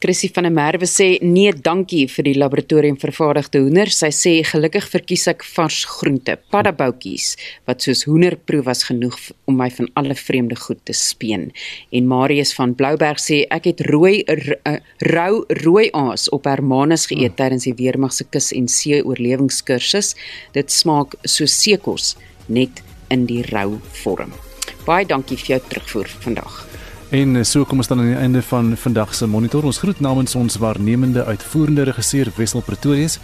Chrissy van der Merwe sê nee, dankie vir die laboratorium vervaardigde hoender. Sy sê gelukkig verkies ek vars groente, paddaboutjies wat soos hoenderproe was genoeg om my van alle vreemde goed te speen. En Marius van Blouberg sê ek het rooi eh, rou rooi aas op Hermanus geëet tydens die weermag se kus en see oorlewingskursus. Dit smaak so seekos net in die rou vorm. Baie dankie vir jou terugvoer vandag. En eh, so kom ons dan aan die einde van vandag se monitor. Ons groet namens ons waarnemende uitvoerende regisseur Wessel Pretorius.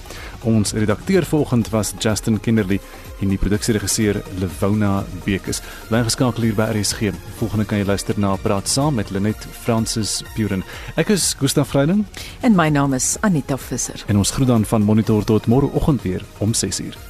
Ons redakteur vanoggend was Justin Kinderly en die produksieregisseur Lewona Bekes. Bly geskakel hier by RSG. Volgende kan jy luister na Praat saam met Lenet Francis Puren. Ek is Gustaf Vreiding en my naam is Anita Visser. En ons groet dan van monitor tot môreoggend weer om 6:00.